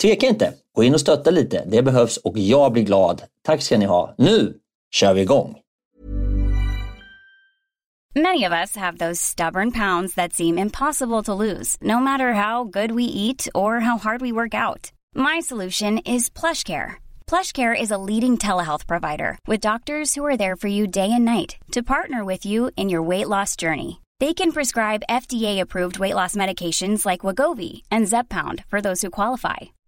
tveka inte. Gå in och stötta lite. Det behövs och jag blir glad. Tack ska ni ha. Nu kör vi igång! Many of us have those stubborn pounds that seem impossible to lose, no matter how good we eat or how hard we work out. My solution is PlushCare. PlushCare is a leading telehealth provider with doctors who are there for you day and night to partner with you in your weight loss journey. They can prescribe FDA-approved weight loss medications like Wagovi and Zeppound for those who qualify.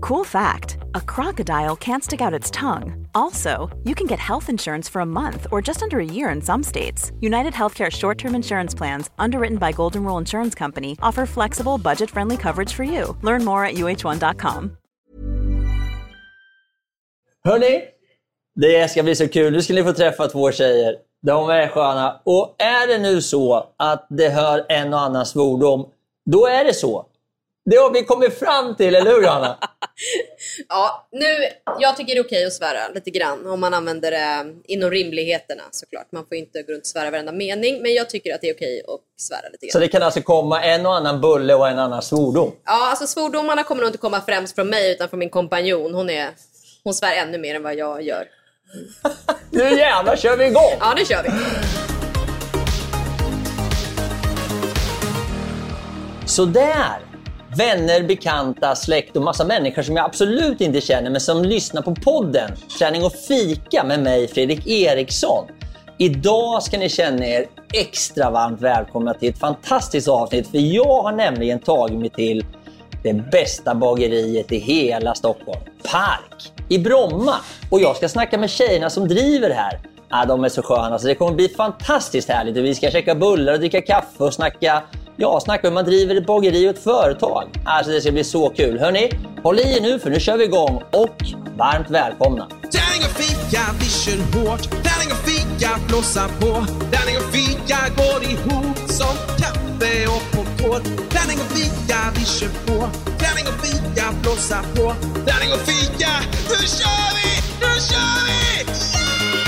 Cool fact a crocodile can't stick out its tongue. Also, you can get health insurance for a month or just under a year in some states. United Healthcare short term insurance plans, underwritten by Golden Rule Insurance Company, offer flexible, budget friendly coverage for you. Learn more at uh1.com. Hörni, det ska bli så kul. Nu ska ni få träffa två tjejer. De är sköna. Och är det nu så att det hör en och annan svordom, då är det så. Det har vi kommit fram till, eller hur Anna? ja, nu, jag tycker det är okej att svära lite grann om man använder det inom rimligheterna såklart. Man får inte gå runt och svära varenda mening, men jag tycker att det är okej att svära lite grann. Så det kan alltså komma en och annan bulle och en annan svordom? Ja, alltså svordomarna kommer nog inte komma främst från mig utan från min kompanjon. Hon, är, hon svär ännu mer än vad jag gör. nu jävlar kör vi igång! Ja, nu kör vi. Sådär! Vänner, bekanta, släkt och massa människor som jag absolut inte känner men som lyssnar på podden Träning och fika med mig Fredrik Eriksson. Idag ska ni känna er extra varmt välkomna till ett fantastiskt avsnitt för jag har nämligen tagit mig till det bästa bageriet i hela Stockholm. Park i Bromma. Och jag ska snacka med tjejerna som driver här. Ah, de är så sköna så det kommer bli fantastiskt härligt. Vi ska käka bullar och dricka kaffe och snacka Ja, snacka hur man driver ett bageri och ett företag. Alltså det ska bli så kul. Hörni, håll i er nu för nu kör vi igång och varmt välkomna. Tärning och fika, vi kör hårt. Tärning och fika, blåsa på. Tärning och fika går ihop som kaffe och popcorn. Tärning och fika, vi kör på. Tärning och fika, blåsa på. Tärning och fika, nu kör vi! Nu kör vi!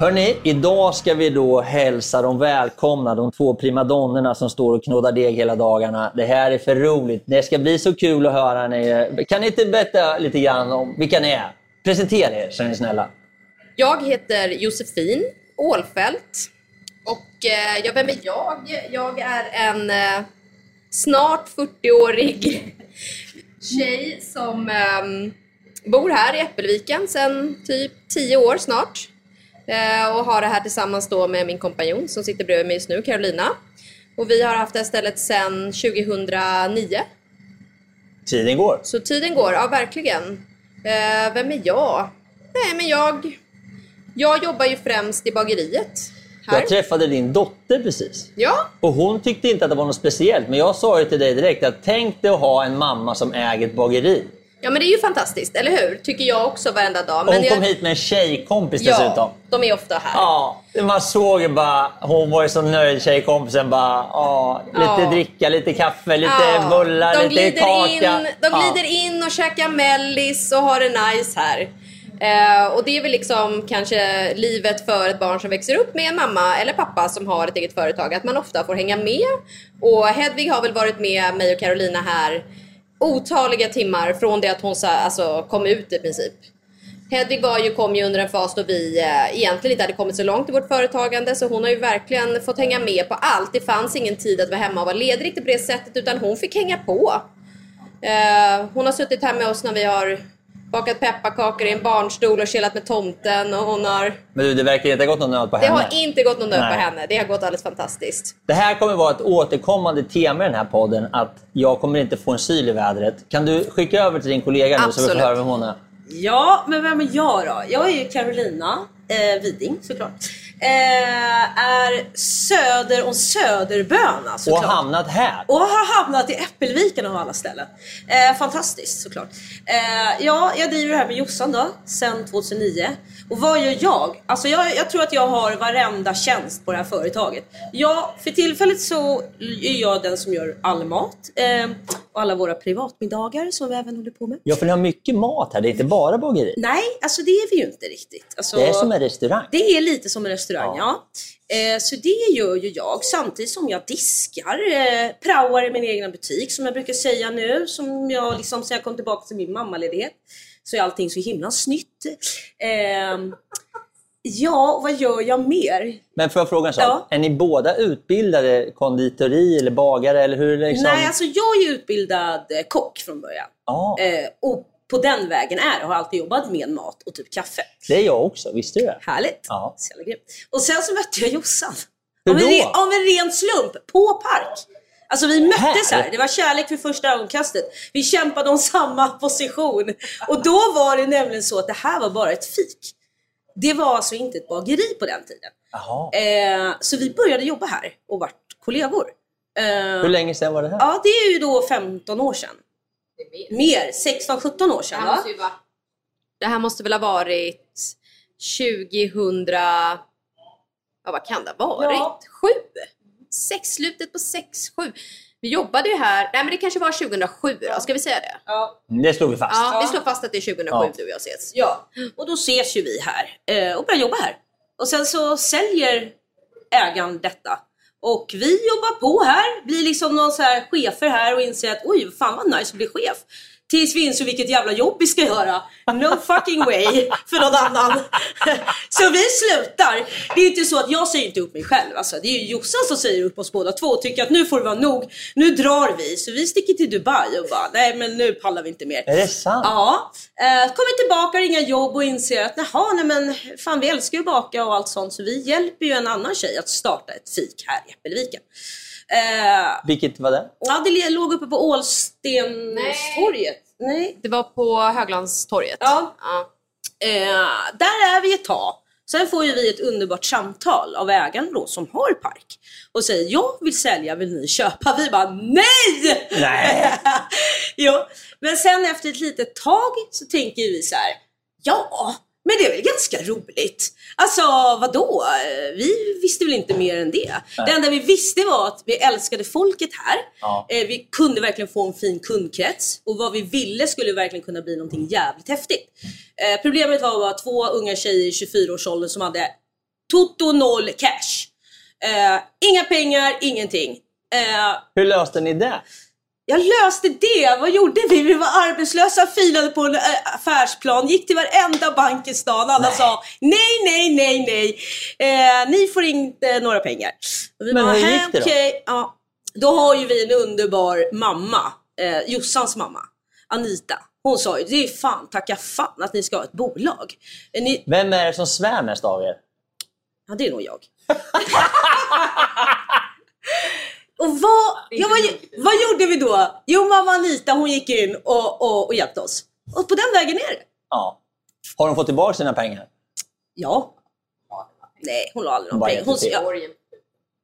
Hörni, idag ska vi då hälsa dem välkomna, de två primadonnorna som står och knådar deg hela dagarna. Det här är för roligt. Det ska bli så kul att höra. Ni. Kan ni inte berätta lite grann om vilka ni är? Presentera er, så är ni snälla. Jag heter Josefin Ålfält. Och eh, ja, vem är jag? Jag är en eh, snart 40-årig tjej som eh, bor här i Äppelviken sedan typ 10 år snart. Eh, och har det här tillsammans då med min kompanjon som sitter bredvid mig just nu, Carolina. Och vi har haft det här stället sedan 2009. Tiden går. Så tiden går, ja verkligen. Eh, vem är jag? Nej men jag, jag jobbar ju främst i bageriet. här. Jag träffade din dotter precis. Ja, Och hon tyckte inte att det var något speciellt. Men jag sa ju till dig direkt att tänk dig att ha en mamma som äger ett bageri. Ja, men det är ju fantastiskt, eller hur? Tycker jag också varenda dag. Men hon jag, kom hit med en tjejkompis dessutom. Ja, de är ofta här. Ja, man såg bara, hon var ju så nöjd tjejkompisen bara, ja, lite Ja. dricka, lite kaffe, lite Ja, bullar, de lite glider kaka. In, de Ja. glider in och käkar mellis och har det nice här. Eh, och det är väl liksom kanske livet för ett barn som växer upp med en mamma eller pappa som har ett eget företag, att man ofta får hänga med. Och Hedvig har väl varit med mig och Carolina här otaliga timmar från det att hon alltså, kom ut i princip. Hedvig var ju, kom ju under en fas då vi eh, egentligen inte hade kommit så långt i vårt företagande så hon har ju verkligen fått hänga med på allt. Det fanns ingen tid att vara hemma och vara ledig riktigt på det sättet utan hon fick hänga på. Eh, hon har suttit här med oss när vi har bakat pepparkakor i en barnstol och chillat med tomten och hon har... Men du, det verkar inte ha gått någon nöd på Det henne. har inte gått någon nöd på henne. Det har gått alldeles fantastiskt. Det här kommer vara ett återkommande tema i den här podden, att jag kommer inte få en syl i vädret. Kan du skicka över till din kollega nu så vi får Absolut. höra vem hon är? Ja, men vem är jag då? Jag är ju Carolina eh, Widing såklart. Eh, är söder om Söderböna Och såklart. hamnat här. Och har hamnat i Äppelviken av alla ställen. Eh, fantastiskt såklart. Eh, ja, jag driver det här med Jossan då, sedan 2009. Och vad gör jag? Alltså jag, jag tror att jag har varenda tjänst på det här företaget. Ja, för tillfället så är jag den som gör all mat. Eh, och alla våra privatmiddagar som vi även håller på med. Ja, för ni har mycket mat här. Det är inte bara bageri. Nej, alltså det är vi ju inte riktigt. Alltså, Det är som en restaurang. det är lite som en restaurang, ja. Eh, så det gör ju jag samtidigt som jag diskar, eh, praoar i min egna butik som jag brukar säga nu, som jag liksom sen jag kom tillbaka till min mammaledighet så är allting så himla snytt. Eh, ja, vad gör jag mer? Men får jag fråga en sak? Ja. Är ni båda utbildade konditori eller bagare? Eller hur liksom? Nej, alltså jag är utbildad eh, kock från början. Ja, Eh, och på den vägen är det, har alltid jobbat med mat och typ kaffe. det är jag också. Visste du det? Härligt! Ja. Så jävla grymt. Och sen så mötte jag Jossan. Hur Av en, då? av en ren slump, på Park. Alltså vi möttes Här? här, det var kärlek för första ögonkastet. Vi kämpade om samma position. Och då var det nämligen så att det här var bara ett fik. Det var alltså inte ett bageri på den tiden. Eh, så vi började jobba här och vart kollegor. Eh, Hur länge sedan var det här? ja, det är ju då 15 år sedan. Mer, 16-17 år Det sedan här, va? det här måste väl ha varit 2000... Ja, vad kan det ha varit? Ja. Sju? Sex, slutet på sex, sju. Vi jobbade ju här, nej men det kanske var 2007 då, ska vi säga det? Ja. Det slog vi fast. Ja, vi slår fast att det är 2007 Ja. du och jag ses. Ja, och då ses ju vi här eh, och börjar jobba här. Och sen så säljer ägaren detta. Och vi jobbar på här, blir liksom någon så här chefer här och inser att oj, fan vad nice att bli chef. Tills vi inser vilket jävla jobb vi ska göra. No fucking way för någon annan. Så vi slutar. Det är inte så att jag säger inte upp mig själv. Alltså, det är ju Jossan som säger upp oss båda två och tycker att nu får det vara nog. Nu drar vi. Så vi sticker till Dubai och bara nej men nu pallar vi inte mer. Är det sant? Ja, eh, kommer tillbaka, har inga jobb och inser att jaha, nej men fan vi älskar ju att baka och allt sånt så vi hjälper ju en annan tjej att starta ett fik här i Äppelviken. Eh, Vilket var det? ja, det låg uppe på Ålstenstorget. Nej. Det var på Höglandstorget. Ja. ja. Eh, där är vi ett tag. Sen får ju vi ett underbart samtal av ägaren då som har park och säger jag vill sälja, vill ni köpa? Vi bara NEJ! Nej. jo, men sen efter ett litet tag så tänker vi så här, ja, men det är väl ganska roligt. Alltså vadå? Vi visste väl inte mer än det. Det enda vi visste var att vi älskade folket här. Ja. Eh, Vi kunde verkligen få en fin kundkrets och vad vi ville skulle verkligen kunna bli någonting jävligt häftigt. Eh, Problemet var bara två unga tjejer i 24-årsåldern som hade toto noll cash. Eh, inga pengar, ingenting. Hur löste ni det? Jag löste det! Vad gjorde vi? Vi var arbetslösa, filade på en äh, affärsplan, gick till varenda bank i stan. Alla sa nej, nej, nej, nej. Eh, ni får inte några pengar. Men bara, hur "Hä, gick det då?" okej." ja. Då har ju vi en underbar mamma, eh, Jossans mamma, Anita. Hon sa ju, det är fan tacka fan att ni ska ha ett bolag. Eh, Ni, Vem är det som svär mest av er? Ja, det är nog jag. och vad, ja, vad, vad gjorde vi då? Jo, mamma Anita hon gick in och, och, och hjälpte oss. Och på den vägen är det. Ja. Har de fått tillbaka sina pengar? Ja. Nej, hon la aldrig någon Bara pengar. Hon, ja.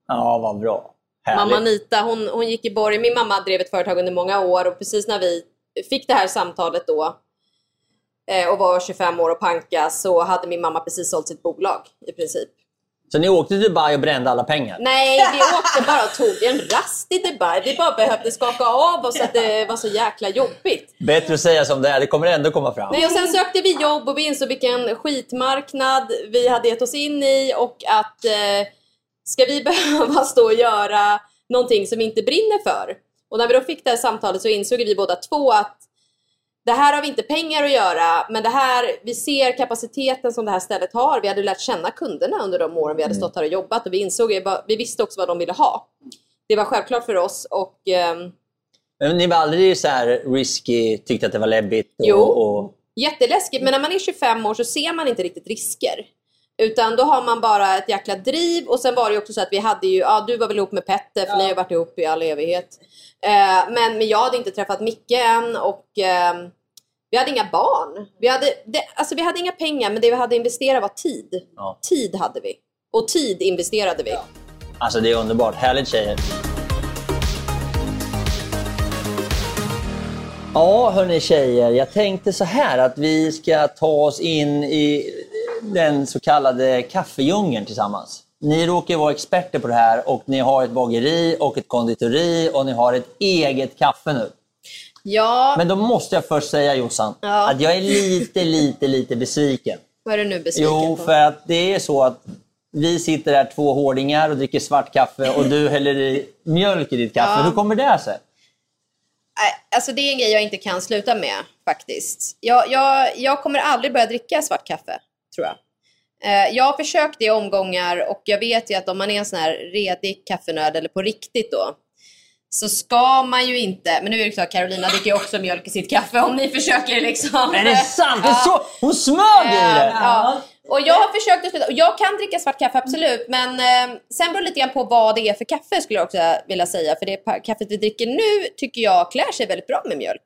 Ja, vad bra. Härligt. Mamma Anita, hon, hon gick i borgen. Min mamma drev ett företag under många år och precis när vi fick det här samtalet då eh, och var 25 år och panka så hade min mamma precis sålt sitt bolag i princip. Så ni åkte till Dubai och brände alla pengar? Nej, vi åkte bara och tog en rast i Dubai. Vi bara behövde skaka av oss att det var så jäkla jobbigt. Bättre att säga som det är, det kommer ändå komma fram. Nej, och sen sökte vi jobb och vi insåg vilken skitmarknad vi hade gett oss in i och att eh, ska vi behöva stå och göra någonting som vi inte brinner för? Och när vi då fick det här samtalet så insåg vi båda två att det här har vi inte pengar att göra, men det här, vi ser kapaciteten som det här stället har. Vi hade lärt känna kunderna under de åren vi hade stått här och jobbat och vi insåg, vi visste också vad de ville ha. Det var självklart för oss och Men ni var aldrig så här risky, tyckte att det var läbbigt? Och, Jo. Och, Jätteläskigt, men när man är 25 år så ser man inte riktigt risker. Utan då har man bara ett jäkla driv och sen var det ju också så att vi hade ju, ja du var väl ihop med Petter för ni har varit ihop i all evighet. Eh, men, men jag hade inte träffat Micke än och ehm, vi hade inga barn. Vi hade, det, alltså vi hade inga pengar men det vi hade investerat var tid. Ja. Tid hade vi. Och tid investerade vi. alltså det är underbart. Härligt tjejer. Ja, hörni tjejer. Jag tänkte så här att vi ska ta oss in i den så kallade kaffedjungeln tillsammans. Ni råkar vara experter på det här och ni har ett bageri och ett konditori och ni har ett eget kaffe nu. Ja, Men då måste jag först säga Jossan, Ja. att jag är lite, lite, lite besviken. vad är du nu besviken Jo, på? för att det är så att vi sitter här två hårdingar och dricker svart kaffe och du häller i mjölk i ditt kaffe. Ja. Hur kommer det sig? Alltså det är en grej jag inte kan sluta med faktiskt. Jag, jag, jag kommer aldrig börja dricka svart kaffe, tror jag. Eh, jag har försökt det i omgångar och jag vet ju att om man är en sån här redig kaffenörd eller på riktigt då så ska man ju inte, men nu är det klart Carolina dricker ju också mjölk i sitt kaffe om ni försöker liksom. Är det sant? Det är så... Hon smög i det! Ja. Och jag har försökt att sluta. Och jag kan dricka svart kaffe, absolut. Men eh, sen beror det lite grann på vad det är för kaffe skulle jag också vilja säga. För det kaffet vi dricker nu tycker jag klär sig väldigt bra med mjölk.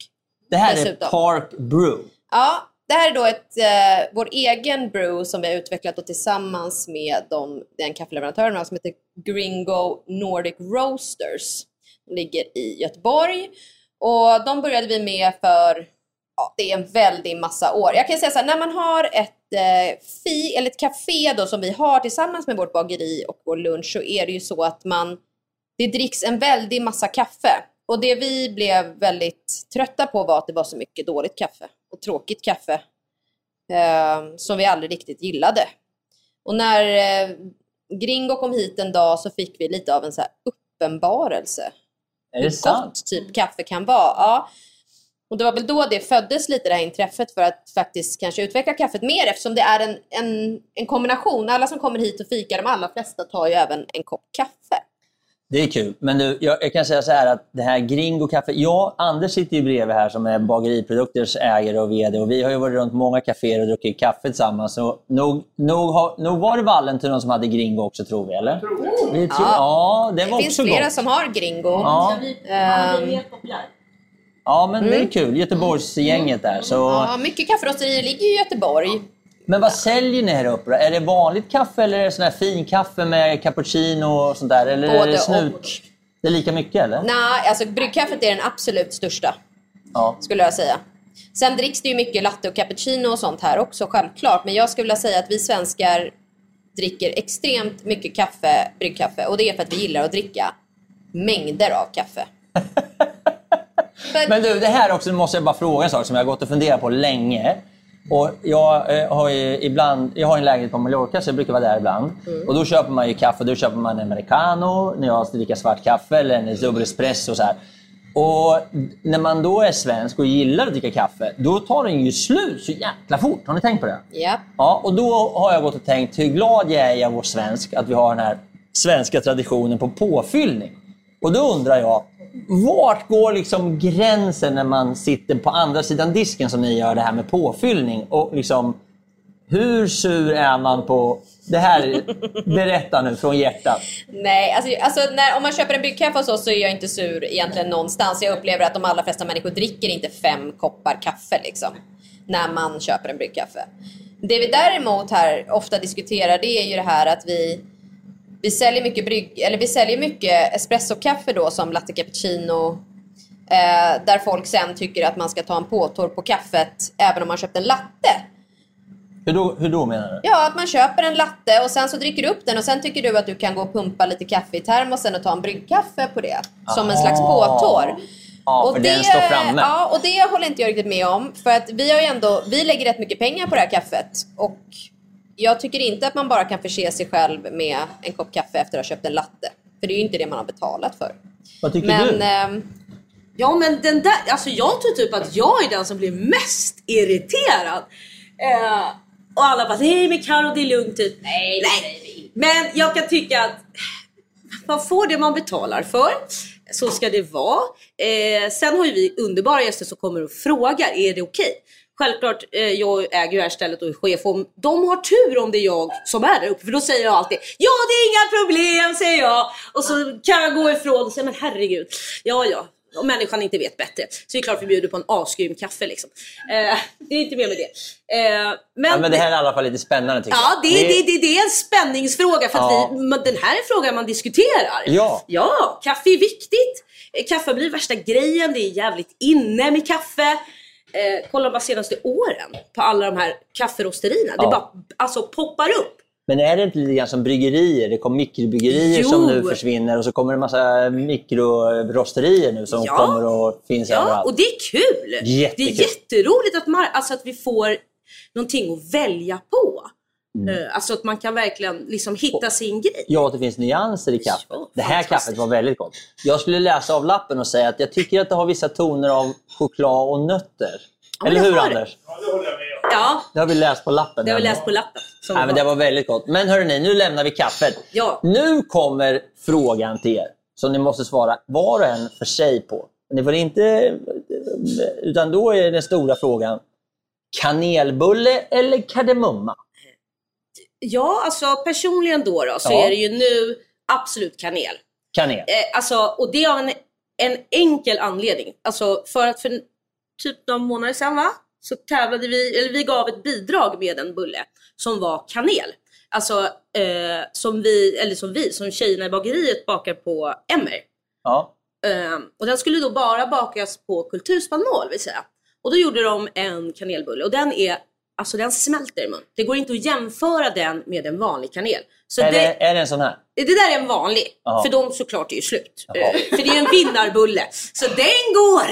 Det här är Dessutom. Park Brew. Ja, det här är då ett, eh, vår egen brew som vi har utvecklat då tillsammans med de, den kaffeleverantören som heter Gringo Nordic Roasters. De ligger i Göteborg. Och de började vi med för, ja, det är en väldig massa år. Jag kan säga så här, när man har ett eh, fi, eller ett café då som vi har tillsammans med vårt bageri och vår lunch så är det ju så att man, det dricks en väldig massa kaffe. Och det vi blev väldigt trötta på var att det var så mycket dåligt kaffe och tråkigt kaffe eh, som vi aldrig riktigt gillade. Och när eh, Gringo kom hit en dag så fick vi lite av en så uppenbarelse. Är det hur sant? gott typ kaffe kan vara. Ja. Och det var väl då det föddes lite det här intresset för att faktiskt kanske utveckla kaffet mer eftersom det är en, en, en kombination. Alla som kommer hit och fikar, de allra flesta tar ju även en kopp kaffe. Det är kul. Men du, jag, jag kan säga så här att det här Gringo kaffe. Jag Anders sitter ju bredvid här som är bageriprodukters ägare och VD och vi har ju varit runt många kaféer och druckit kaffe tillsammans. Så nog, nog, har, nog var det Vallentuna som hade Gringo också tror vi, eller? Vi tror, ja, det var Det finns också flera gott. som har Gringo. Ja. Ehm, Ja, men det är kul. Göteborgsgänget där. Så... ja, mycket kafferosterier ligger i Göteborg. Men vad säljer ni här uppe? Är det vanligt kaffe eller är det sån här fin kaffe med cappuccino och sånt där? Eller är Både det snut? och. Det är lika mycket eller? Nej, alltså bryggkaffet är den absolut största. Ja. skulle jag säga. Sen dricks det ju mycket latte och cappuccino och sånt här också självklart. Men jag skulle vilja säga att vi svenskar dricker extremt mycket kaffe, bryggkaffe. Och det är för att vi gillar att dricka mängder av kaffe. För- Men du, det här också måste jag bara fråga en sak som jag har gått och funderat på länge. Och jag, eh, har ju ibland, jag har en lägenhet på Mallorca så jag brukar vara där ibland. Och då köper man ju kaffe. Då köper man en americano när jag dricka svart kaffe eller en dubbel espresso. och Så här. Och när man då är svensk och gillar att dricka kaffe, då tar den ju slut så jäkla fort. Har ni tänkt på det? Ja. Ja, och då har jag gått och tänkt hur glad jag är jag vår svensk att vi har den här svenska traditionen på påfyllning. Och då undrar jag, vart går liksom gränsen när man sitter på andra sidan disken som ni gör det här med påfyllning? Och liksom, hur sur är man på... Det här, berätta nu från hjärtat. Nej, alltså, alltså när, om man köper en bryggkaffe hos oss så är jag inte sur egentligen någonstans. Jag upplever att de allra flesta människor dricker inte fem koppar kaffe liksom. När man köper en bryggkaffe. Det vi däremot här ofta diskuterar det är ju det här att vi, vi säljer mycket brygg, eller vi säljer mycket espressokaffe då som latte cappuccino. Eh, där folk sen tycker att man ska ta en påtår på kaffet även om man köpt en latte. Hur då, hur då menar du? Ja, att man köper en latte och sen så dricker du upp den och sen tycker du att du kan gå och pumpa lite kaffe i termosen och ta en bryggkaffe på det. Som en slags påtår. Ja, för den står framme. Ja, och det håller inte jag riktigt med om. För att vi har ju ändå, vi lägger rätt mycket pengar på det här kaffet. Och jag tycker inte att man bara kan förse sig själv med en kopp kaffe efter att ha köpt en latte. För det är ju inte det man har betalat för. Vad tycker Men du? ehm, Ja men den där, alltså jag tror typ att jag är den som blir mest irriterad. Eh, och alla bara nej men Karo det är lugnt typ. Nej, nej. Men jag kan tycka att man får det man betalar för. Så ska det vara. Eh, sen har ju vi underbara gäster som kommer och frågar, är det okej? Självklart, eh, jag äger ju det här stället och är chef och de har tur om det är jag som är där uppe för då säger jag alltid Ja det är inga problem säger jag och så kan jag gå ifrån och säga men herregud, ja ja. Om människan inte vet bättre så är det klart vi bjuder på en asgrym kaffe liksom. Eh, det är inte mer med det. Eh, men, Ja, men det här är i alla fall lite spännande tycker Ja, jag. det, det, det, det är en spänningsfråga för Ja. vi, den här är frågan man diskuterar. Ja. Ja, kaffe är viktigt. Eh, Kaffe blir värsta grejen, det är jävligt inne med kaffe. Eh, kolla bara senaste åren på alla de här kafferosterierna. Det Ja. bara alltså, poppar upp. Men är det inte lite grann som bryggerier? Det kom mikrobryggerier som Jo. nu försvinner och så kommer det en massa mikrorosterier nu som Ja. kommer och finns Ja, överallt. och det är kul. Jättekul. Det är jätteroligt att, mar- alltså att vi får någonting att välja på. Mm. Eh, alltså att man kan verkligen liksom hitta sin grej. Ja, att det finns nyanser i kaffet. Ja, det här kaffet var väldigt gott. Jag skulle läsa av lappen och säga att jag tycker att det har vissa toner av choklad och nötter. Ja, Eller det hur har det. Anders? Ja, Det har vi läst på lappen. det har vi läst på lappen. som Nej, men det var väldigt gott. Men hörrni, nu lämnar vi kaffet. Ja. Nu kommer frågan till er som ni måste svara var och en för sig på. Ni får inte... Utan då är den stora frågan kanelbulle eller kardemumma? Ja, alltså personligen då, då så Ja. är det ju nu absolut kanel. Kanel. Eh, alltså, och det av en, en enkel anledning. Alltså för att för typ några månader sedan va? Så tävlade vi, eller vi gav ett bidrag med en bulle som var kanel. Alltså eh, som vi, eller som vi, som tjejerna i bageriet bakar på Emmer. Ja. Eh, och den skulle då bara bakas på kulturspannmål vill säga. Och då gjorde de en kanelbulle och den är, alltså den smälter i mun. Det går inte att jämföra den med en vanlig kanel. Så Är, det, det, är det en sån här? det där är en vanlig, Ja. för de såklart är ju slut. Eh, För det är en vinnarbulle. Så den går!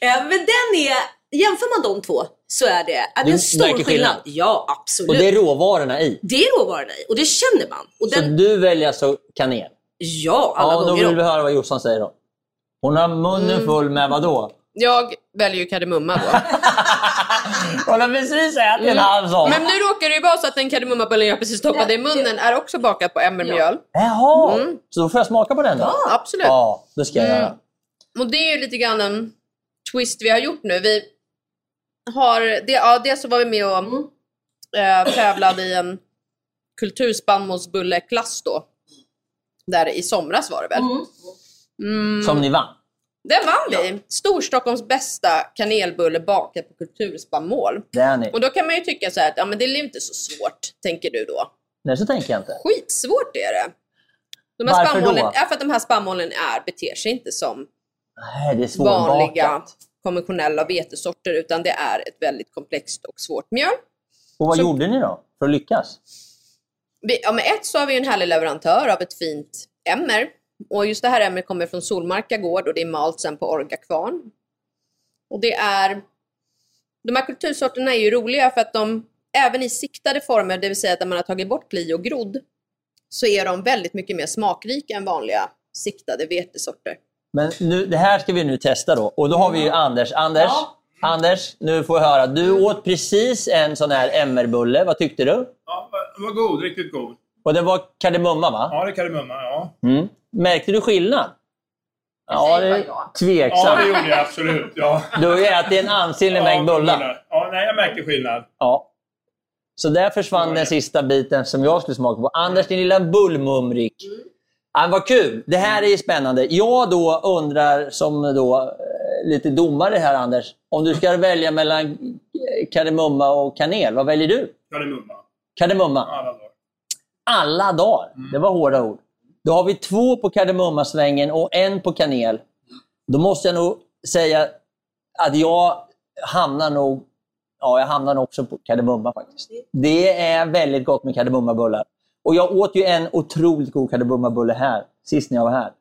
Eh, Men den är, jämför man de två så är det, är det en stor skillnad. skillnad? Ja, absolut. Och det är råvarorna i? Det är råvarorna i och det känner man. Och Så den, du väljer alltså kanel? ja, alla Ja, då gånger vill vi höra vad Jossan säger då. Hon har munnen Mm. full med vad då? Jag väljer ju kardemumma då. Hon har precis ätit en halv sån. Men nu råkar det ju vara så att den kardemummabullen jag precis stoppade i munnen är också bakad på emmermjöl. Jaha, Mm. så då får jag smaka på den då? Ja, absolut. Ja, det ska jag Mm. göra. Och det är ju lite grann en twist vi har gjort nu. Vi har, det, ja, dels så var vi med och eh, tävlade i en kulturspannmålsbulleklass då. Där i somras var det väl. Mm. Mm. Som ni vann. Den vann vi! Storstockholms bästa kanelbulle bakad på kulturspannmål. Och då kan man ju tycka så här att ja, men det är inte så svårt, tänker du då. Nej, så tänker jag inte. Skitsvårt är det. De här Varför spannmålen, då? ja, för att de här spannmålen är, beter sig inte som Nej, det är vanliga konventionella vetesorter utan det är ett väldigt komplext och svårt mjöl. Och vad Så- gjorde ni då för att lyckas? Vi, ja, med ett så har vi en härlig leverantör av ett fint emmer. Och just det här emmer kommer från Solmarka gård och det är malt sen på Orga kvarn. Och det är... De här kultursorterna är ju roliga för att de, även i siktade former, det vill säga att man har tagit bort kli och grodd, så är de väldigt mycket mer smakrika än vanliga siktade vetesorter. Men nu, det här ska vi nu testa då. Och då har vi ju Anders. Anders, Anders, nu får jag höra. Du åt precis en sån här emmerbulle. Vad tyckte du? Ja, den var god, riktigt god. Och det var kardemumma va? Ja, det är kardemumma, ja. Mm. Märkte du skillnad? Ja, det är Ja, tveksamt. det gjorde jag absolut. Ja. Du har ju ätit en ansenlig mängd bullar. Ja, nej, jag märkte skillnad. Ja. Så där försvann den sista biten som jag skulle smaka på. Anders, din lilla bullmumrik. Ja, vad kul! Det här är ju spännande. Jag då undrar, som då eh, lite domare här Anders, om du ska välja mellan eh, kardemumma och kanel, vad väljer du? Kardemumma. Kardemumma. Alla dagar. Alla dagar. Det var hårda ord. Då har vi två på kardemummasvängen och en på kanel. Då måste jag nog säga att jag hamnar nog Ja, jag hamnar nog också på kardemumma faktiskt. Det är väldigt gott med kardemummabullar. Och jag åt ju en otroligt god kardemummabulle här, sist när jag var här.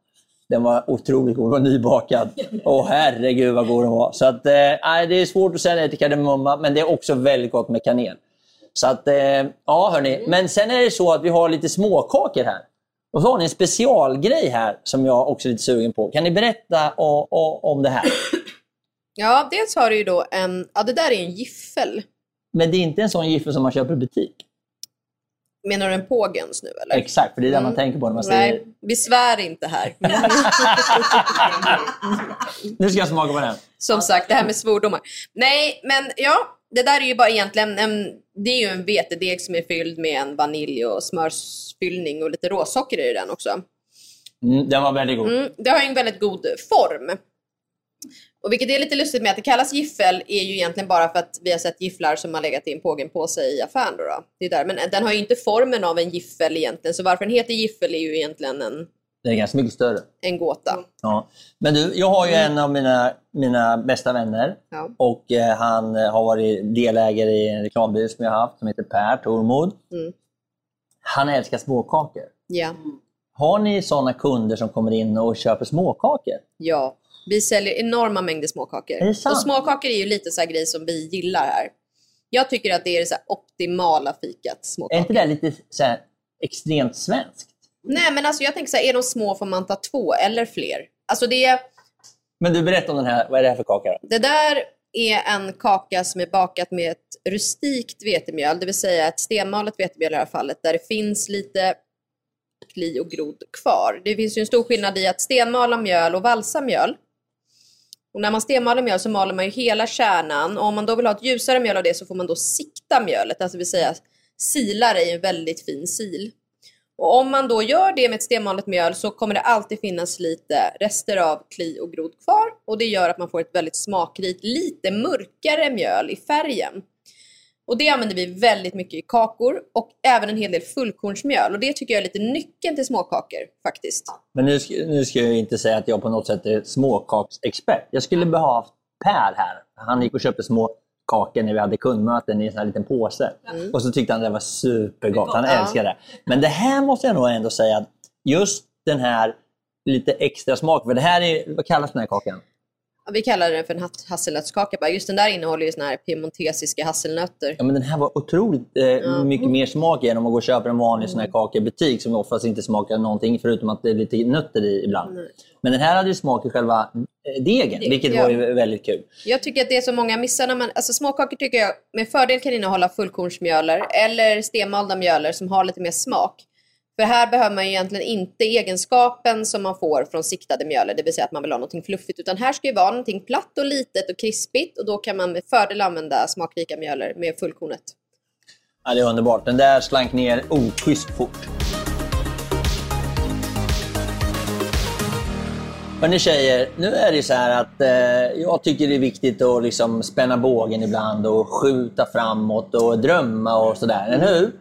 Den var otroligt god, den var nybakad. Åh herregud vad god den var. Så att, eh, det är svårt att säga nej till kardemumma, men det är också väldigt gott med kanel. Så att, eh, ja hörni. Men sen är det så att vi har lite småkakor här. Och så har ni en specialgrej här som jag också är lite sugen på. Kan ni berätta o- o- om det här? Ja, dels har du ju då en, ja det där är en giffel. Men det är inte en sån giffel som man köper i butik. Menar du en pågens nu eller? Exakt, för det är det man tänker på när man säger... Nej, vi svär inte här. Nu ska jag smaka på den. Som sagt, det här med svordomar. Nej, men ja, det där är ju bara egentligen en, det är ju en vetedeg som är fylld med en vanilj och smörsfyllning och lite råsocker i den också. Mm, den var väldigt god. Mm, det har ju en väldigt god form. Och vilket är lite lustigt med att det kallas giffel är ju egentligen bara för att vi har sett gifflar som har legat i en pågenpåse i affären. Då då. Det är där. Men den har ju inte formen av en giffel egentligen, så varför den heter giffel är ju egentligen en, Den är ganska mycket större. en gåta. Ja. Men du, jag har ju en av mina, mina bästa vänner Ja. och eh, han eh, har varit delägare i en reklambyrå som jag har haft som heter Per Tormod. Mm. Han älskar småkakor. Ja. Har ni sådana kunder som kommer in och köper småkakor? ja, vi säljer enorma mängder småkakor. Är det sant? Och småkakor är ju lite så här grej som vi gillar här. Jag tycker att det är det så här optimala fikat, Är småkakor. inte det lite så här, extremt svenskt? Nej men alltså jag tänker så här, är de små får man ta två eller fler. Alltså det Men du, berätta om den här. Vad är det här för kaka? Då? Det där är en kaka som är bakat med ett rustikt vetemjöl, det vill säga ett stenmalet vetemjöl i det här fallet, där det finns lite kli och grod kvar. Det finns ju en stor skillnad i att stenmala mjöl och valsa mjöl. Och när man stenmaler mjöl så maler man ju hela kärnan och om man då vill ha ett ljusare mjöl av det så får man då sikta mjölet, alltså det vill säga sila det i en väldigt fin sil. Och om man då gör det med ett stenmalet mjöl så kommer det alltid finnas lite rester av kli och grod kvar och det gör att man får ett väldigt smakrikt, lite mörkare mjöl i färgen. Och det använder vi väldigt mycket i kakor och även en hel del fullkornsmjöl och det tycker jag är lite nyckeln till småkakor faktiskt. Men nu ska, nu ska jag inte säga att jag på något sätt är småkaksexpert. Jag skulle behövt Per här. Han gick och köpte små kakor när vi hade kundmöten i en sån här liten påse. Och så tyckte han det var supergott. Han älskade det. Men det här måste jag nog ändå säga att just den här lite extra smak. För det här är, vad kallas den här kakan? Ja, Vi kallar den för en hasselnötskaka bara. Just den där innehåller ju såna här piemontesiska hasselnötter. Ja, men den här var otroligt eh, mycket mer smak än om man går och köper en vanlig sån här kaka i butik som oftast inte smakar någonting förutom att det är lite nötter i ibland. Men den här hade ju smak i själva eh, degen, vilket ja. var ju väldigt kul. Jag tycker att det är så många missar när man, alltså småkakor tycker jag med fördel kan innehålla fullkornsmjöler eller stenmalda mjöler som har lite mer smak. För här behöver man ju egentligen inte egenskapen som man får från siktade mjöler, det vill säga att man vill ha någonting fluffigt, utan här ska ju vara någonting platt och litet och krispigt och då kan man med fördel använda smakrika mjöler med fullkornet. Ja, det är underbart. Den där slank ner oschysst fort. Hörni tjejer, nu är det så här att eh, jag tycker det är viktigt att liksom spänna bågen ibland och skjuta framåt och drömma och sådär, eller hur?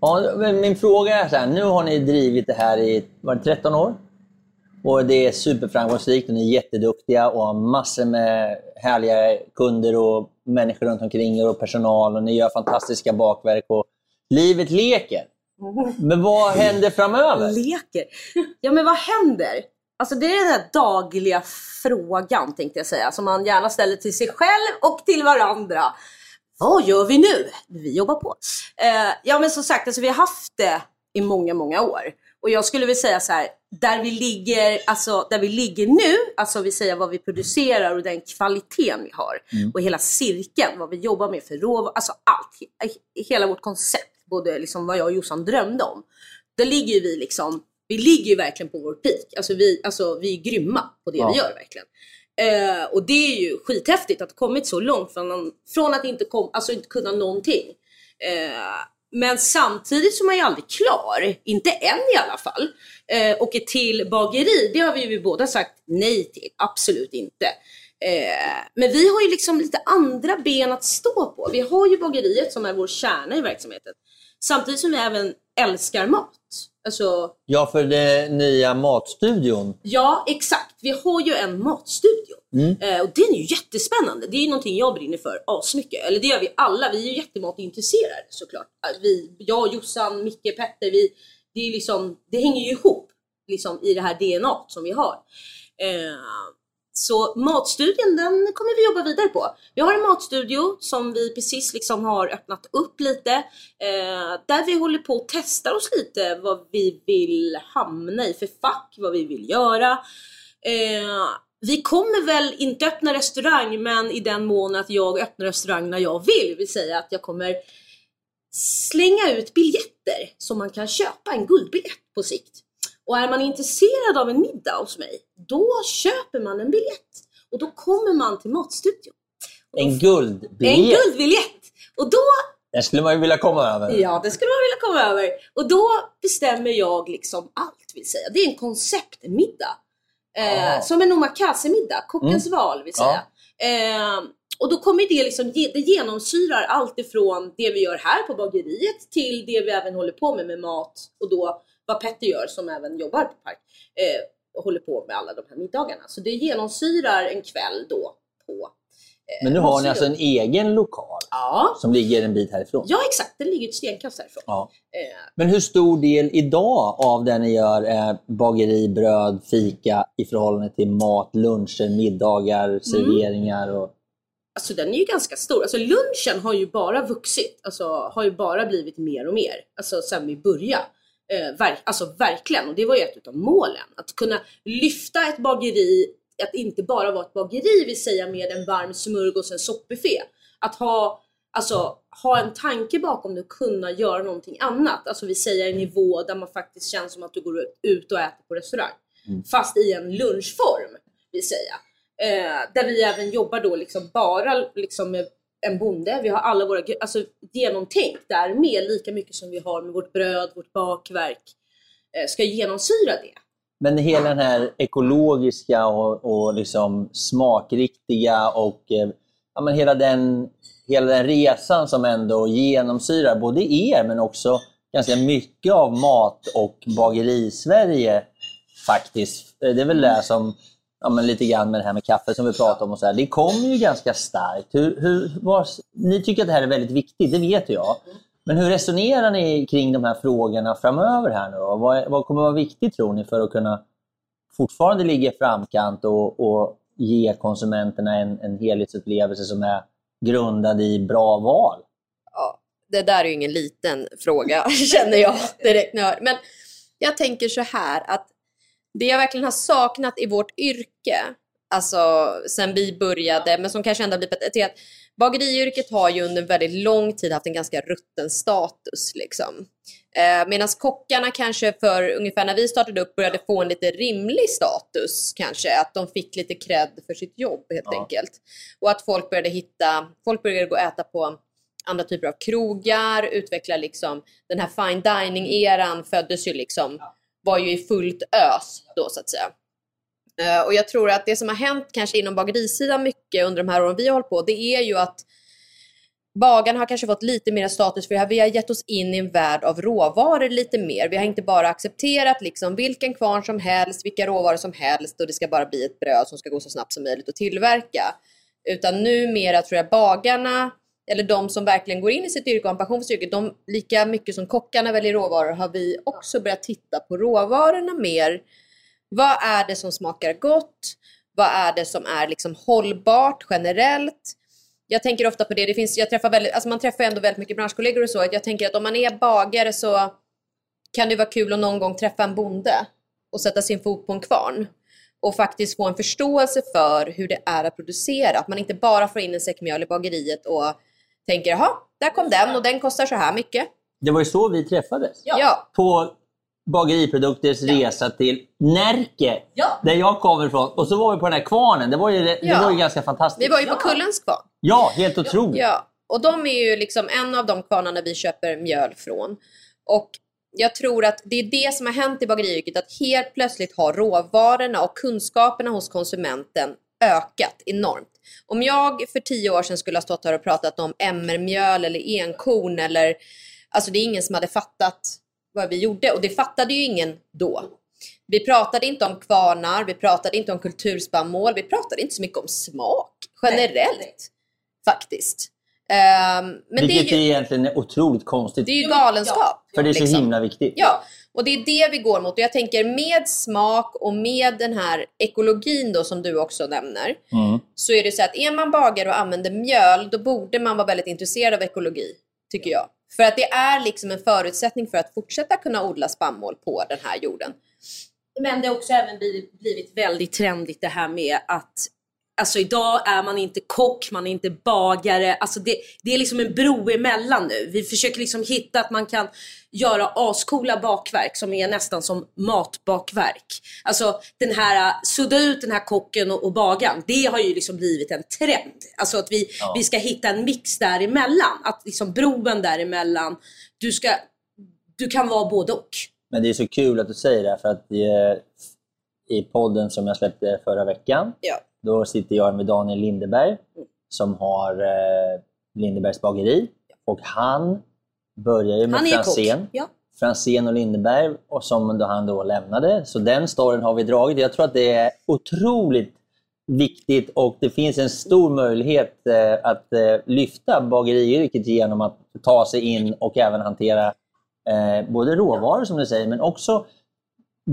Ja, men min fråga är så här, nu har ni drivit det här i var det 13 år? Och det är superframgångsrikt och ni är jätteduktiga och har massor med härliga kunder och människor runt omkring er och personal och ni gör fantastiska bakverk och livet leker. Men vad händer framöver? Leker. Ja men vad händer? Alltså det är den här dagliga frågan tänkte jag säga som man gärna ställer till sig själv och till varandra. Vad gör vi nu? Vi jobbar på. Eh, ja men som sagt, alltså, vi har haft det i många, många år. Och jag skulle vilja säga så här, där vi ligger, alltså där vi ligger nu, alltså vi säger vad vi producerar och den kvaliteten vi har. Och hela cirkeln, vad vi jobbar med för råvaror, alltså allt. he- Hela vårt koncept, både liksom vad jag och Jossan drömde om. Där ligger vi liksom, vi ligger ju verkligen på vår peak. Alltså vi, alltså vi är grymma på det Ja. vi gör verkligen. Eh, och det är ju skithäftigt att ha kommit så långt från, från att inte, kom, alltså inte kunna någonting. Eh, men samtidigt så är man ju aldrig klar, inte än i alla fall. Eh, och ett till bageri, det har vi ju båda sagt nej till, absolut inte. Eh, men vi har ju liksom lite andra ben att stå på. Vi har ju bageriet som är vår kärna i verksamheten. Samtidigt som vi även älskar mat. Alltså, Ja, för den nya matstudion. ja, exakt. Vi har ju en matstudio. Mm. Eh, och den är ju jättespännande. Det är ju någonting jag brinner för asmycket. Eller det gör vi alla. Vi är ju jättematintresserade såklart. Vi, jag, Jossan, Micke, Petter. Vi, det, är liksom, det hänger ju ihop liksom, i det här DNA som vi har. Eh, så matstudien den kommer vi jobba vidare på. Vi har en matstudio som vi precis liksom har öppnat upp lite. Eh, där vi håller på och testar oss lite vad vi vill hamna i för fack, vad vi vill göra. Eh, vi kommer väl inte öppna restaurang men i den mån att jag öppnar restaurang när jag vill. Vill säga att jag kommer slänga ut biljetter som man kan köpa en guldbiljett på sikt. Och är man intresserad av en middag hos mig, då köper man en biljett. Och då kommer man till matstudion. En En guldbiljett. guldbiljett! Och då, Den skulle man ju vilja komma över. ja det skulle man vilja komma över. Och då bestämmer jag liksom allt vill säga. Det är en konceptmiddag. Eh, Ah. som en omakase-middag, kockens val vill säga. Eh, och då kommer det liksom, det genomsyrar allt ifrån det vi gör här på bageriet till det vi även håller på med med mat och då vad Petter gör som även jobbar på Park eh, och håller på med alla de här middagarna. Så det genomsyrar en kväll då på eh, Men nu har ni alltså en egen lokal Ja, som ligger en bit härifrån. ja exakt, den ligger ett stenkast härifrån. Ja. Eh, Men hur stor del idag av det ni gör är bageri, bröd, fika i förhållande till mat, luncher, middagar, Mm. serveringar? Och... Alltså den är ju ganska stor. Alltså lunchen har ju bara vuxit. Alltså har ju bara blivit mer och mer. Alltså sen vi började. Eh, verk, alltså verkligen. Och det var ju ett av målen. Att kunna lyfta ett bageri, att inte bara vara ett bageri vill säga med en varm smörgås och en soppbuffé. Att ha, alltså, ha en tanke bakom det och kunna göra någonting annat. Alltså vi säger en nivå där man faktiskt känns som att du går ut och äter på restaurang. Fast i en lunchform vill säga. Eh, där vi även jobbar då liksom bara liksom med en bonde. Vi har alla våra alltså, genomtänkt där med lika mycket som vi har med vårt bröd, vårt bakverk. Eh, ska genomsyra det. Men hela den här ekologiska och, och liksom smakriktiga och eh, ja, men hela, den, hela den resan som ändå genomsyrar både er men också ganska mycket av mat och bageri-Sverige faktiskt. Eh, det är väl det som, ja, men lite grann med det här med kaffe som vi pratade om och så här. Det kommer ju ganska starkt. Hur, hur, vad, ni tycker att det här är väldigt viktigt, det vet jag. Men hur resonerar ni kring de här frågorna framöver här nu? Vad, vad kommer vara viktigt tror ni för att kunna fortfarande ligga i framkant och, och ge konsumenterna en, en helhetsupplevelse som är grundad i bra val? Ja, det där är ju ingen liten fråga känner jag direkt. Men jag tänker så här att det jag verkligen har saknat i vårt yrke, alltså sen vi började, men som kanske ändå har blivit är att bageriyrket har ju under väldigt lång tid haft en ganska rutten status liksom. Eh, Medan kockarna kanske för ungefär när vi startade upp började få en lite rimlig status kanske, att de fick lite cred för sitt jobb helt Ja. enkelt. Och att folk började hitta, folk började gå och äta på andra typer av krogar, utveckla liksom den här fine dining-eran föddes ju liksom, var ju i fullt ös då så att säga. Eh, och jag tror att det som har hänt kanske inom bagerisidan mycket under de här åren vi har hållit på, det är ju att bagarna har kanske fått lite mer status för vi har gett oss in i en värld av råvaror lite mer. Vi har inte bara accepterat liksom vilken kvarn som helst, vilka råvaror som helst och det ska bara bli ett bröd som ska gå så snabbt som möjligt att tillverka. Utan numera tror jag bagarna, eller de som verkligen går in i sitt yrke och har en passion för sitt yrke, de, lika mycket som kockarna väljer råvaror har vi också börjat titta på råvarorna mer. Vad är det som smakar gott? Vad är det som är liksom hållbart generellt? Jag tänker ofta på det, det finns, jag träffar väldigt, alltså man träffar ändå väldigt mycket branschkollegor och så. att Jag tänker att om man är bagare så kan det vara kul att någon gång träffa en bonde och sätta sin fot på en kvarn och faktiskt få en förståelse för hur det är att producera. Att man inte bara får in en säck mjöl i bageriet och tänker jaha, där kom den och den kostar så här mycket. Det var ju så vi träffades. Ja, På Bageriprodukters resa till Närke, Ja. där jag kommer ifrån. Och så var vi på den här kvarnen. Det var ju, det Ja. var ju ganska fantastiskt. vi var ju på Kullens kvarn. Ja, helt otroligt. Ja, och de är ju liksom en av de kvarnarna vi köper mjöl från. Och jag tror att det är det som har hänt i bageriyrket, att helt plötsligt har råvarorna och kunskaperna hos konsumenten ökat enormt. Om jag för tio år sedan skulle ha stått här och pratat om MR-mjöl eller enkorn eller alltså det är ingen som hade fattat vad vi gjorde och det fattade ju ingen då. Vi pratade inte om kvarnar, vi pratade inte om kulturspannmål, vi pratade inte så mycket om smak generellt faktiskt. Um, men Vilket det är, ju, egentligen är otroligt konstigt. det är ju galenskap. för det är så liksom. himla viktigt. Ja, och det är det vi går mot. Och jag tänker med smak och med den här ekologin då som du också nämner. Mm. Så är det så att är man bagare och använder mjöl då borde man vara väldigt intresserad av ekologi. Tycker jag. För att det är liksom en förutsättning för att fortsätta kunna odla spannmål på den här jorden. Men det har också även blivit, blivit väldigt trendigt det här med att Alltså idag är man inte kock, man är inte bagare. Alltså det, det är liksom en bro emellan nu. Vi försöker liksom hitta att man kan göra ascoola bakverk som är nästan som matbakverk. Alltså den här, sudda ut den här kocken och, och bagaren. Det har ju liksom blivit en trend. Alltså att vi, Ja. vi ska hitta en mix däremellan. Att liksom broen däremellan. Du ska, du kan vara både och. Men det är så kul att du säger det, för att eh, i podden som jag släppte förra veckan, Ja. Då sitter jag med Daniel Lindeberg som har eh, Lindebergs bageri. Och han börjar ju med Han. Franzén. Ja. Franzén och Lindeberg och som då han då lämnade. Så den storyn har vi dragit. Jag tror att det är otroligt viktigt och det finns en stor möjlighet eh, att eh, lyfta bageriyrket genom att ta sig in och även hantera eh, både råvaror som du säger men också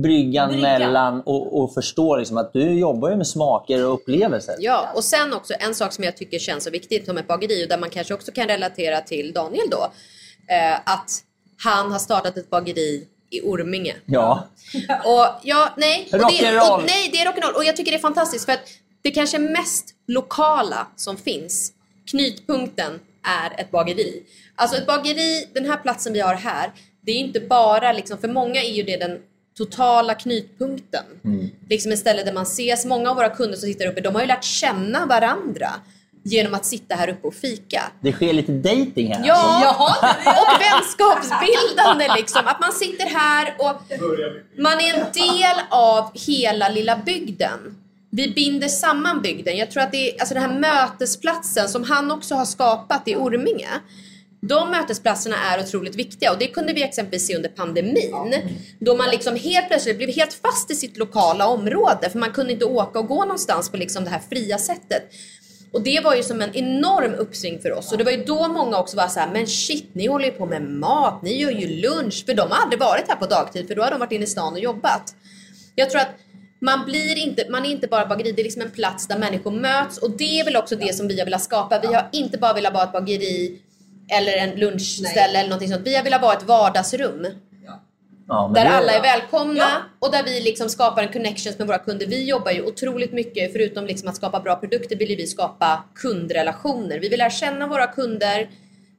bryggan, Bryggan. mellan och, och förstå liksom att du jobbar ju med smaker och upplevelser. Ja, och sen också en sak som jag tycker känns så viktigt som ett bageri och där man kanske också kan relatera till Daniel då. Eh, att han har startat ett bageri i Orminge. Ja. Och ja, nej. Och det, och, nej, det är rock'n'roll. Och jag tycker det är fantastiskt för att det kanske mest lokala som finns, knutpunkten, är ett bageri. Alltså ett bageri, den här platsen vi har här, det är inte bara liksom, för många är ju det den totala knutpunkten. Liksom ett ställe där man ses. Många av våra kunder som sitter uppe, de har ju lärt känna varandra genom att sitta här uppe och fika. Det sker lite dating här. Ja, och vänskapsbildande liksom. Att man sitter här och man är en del av hela lilla bygden. Vi binder samman bygden. Jag tror att det är alltså den här mötesplatsen som han också har skapat i Orminge. De mötesplatserna är otroligt viktiga och det kunde vi exempelvis se under pandemin. Då man liksom helt plötsligt blev helt fast i sitt lokala område för man kunde inte åka och gå någonstans på liksom det här fria sättet. Och det var ju som en enorm uppsving för oss. Och det var ju då många också var så här, men shit, ni håller ju på med mat, ni gör ju lunch. För de har aldrig varit här på dagtid, för då har de varit inne i stan och jobbat. Jag tror att man blir inte, man är inte bara bageri, det är liksom en plats där människor möts. Och det är väl också det som vi har velat skapa. Vi har inte bara velat vara ett bageri eller en lunchställe eller någonting sånt. Vi har velat vara ett vardagsrum. Ja, Där alla är välkomna och där vi liksom skapar en connections med våra kunder. Vi jobbar ju otroligt mycket, förutom liksom att skapa bra produkter, vill ju vi skapa kundrelationer. Vi vill lära känna våra kunder.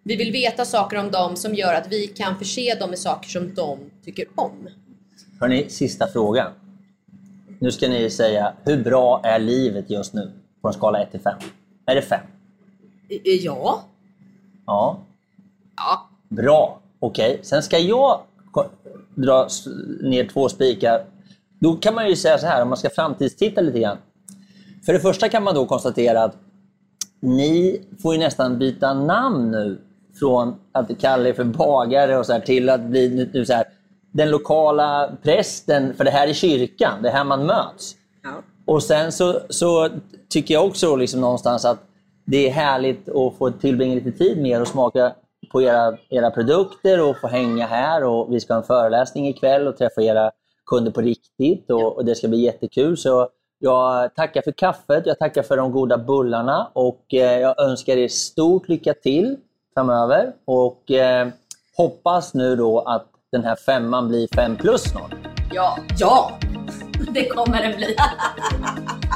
Vi vill veta saker om dem som gör att vi kan förse dem med saker som de tycker om. Hörrni, sista frågan. Nu ska ni säga, hur bra är livet just nu? På en skala 1 till 5. Är det 5? Ja. Ja. Ja, Bra. Okej. Sen ska jag dra ner två spikar. Då kan man ju säga så här, om man ska framtidstitta lite grann. För det första kan man då konstatera att ni får ju nästan byta namn nu. Från att kalla er för bagare och så här, till att bli nu- så här, den lokala prästen. För det här är kyrkan, det är här man möts. Och sen så, så tycker jag också liksom någonstans att det är härligt att få tillbringa lite tid med er och smaka på era, era produkter och få hänga här. Och vi ska ha en föreläsning ikväll och träffa era kunder på riktigt och, och det ska bli jättekul. Så jag tackar för kaffet, jag tackar för de goda bullarna och eh, jag önskar er stort lycka till framöver. Och eh, hoppas nu då att den här femman blir fem plus snart. ja. Ja. Det kommer den bli.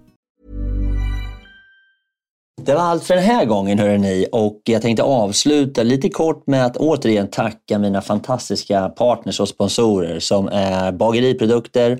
Det var allt för den här gången hörrni. Och jag tänkte avsluta lite kort med att återigen tacka mina fantastiska partners och sponsorer som är Bageriprodukter,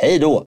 Hej då!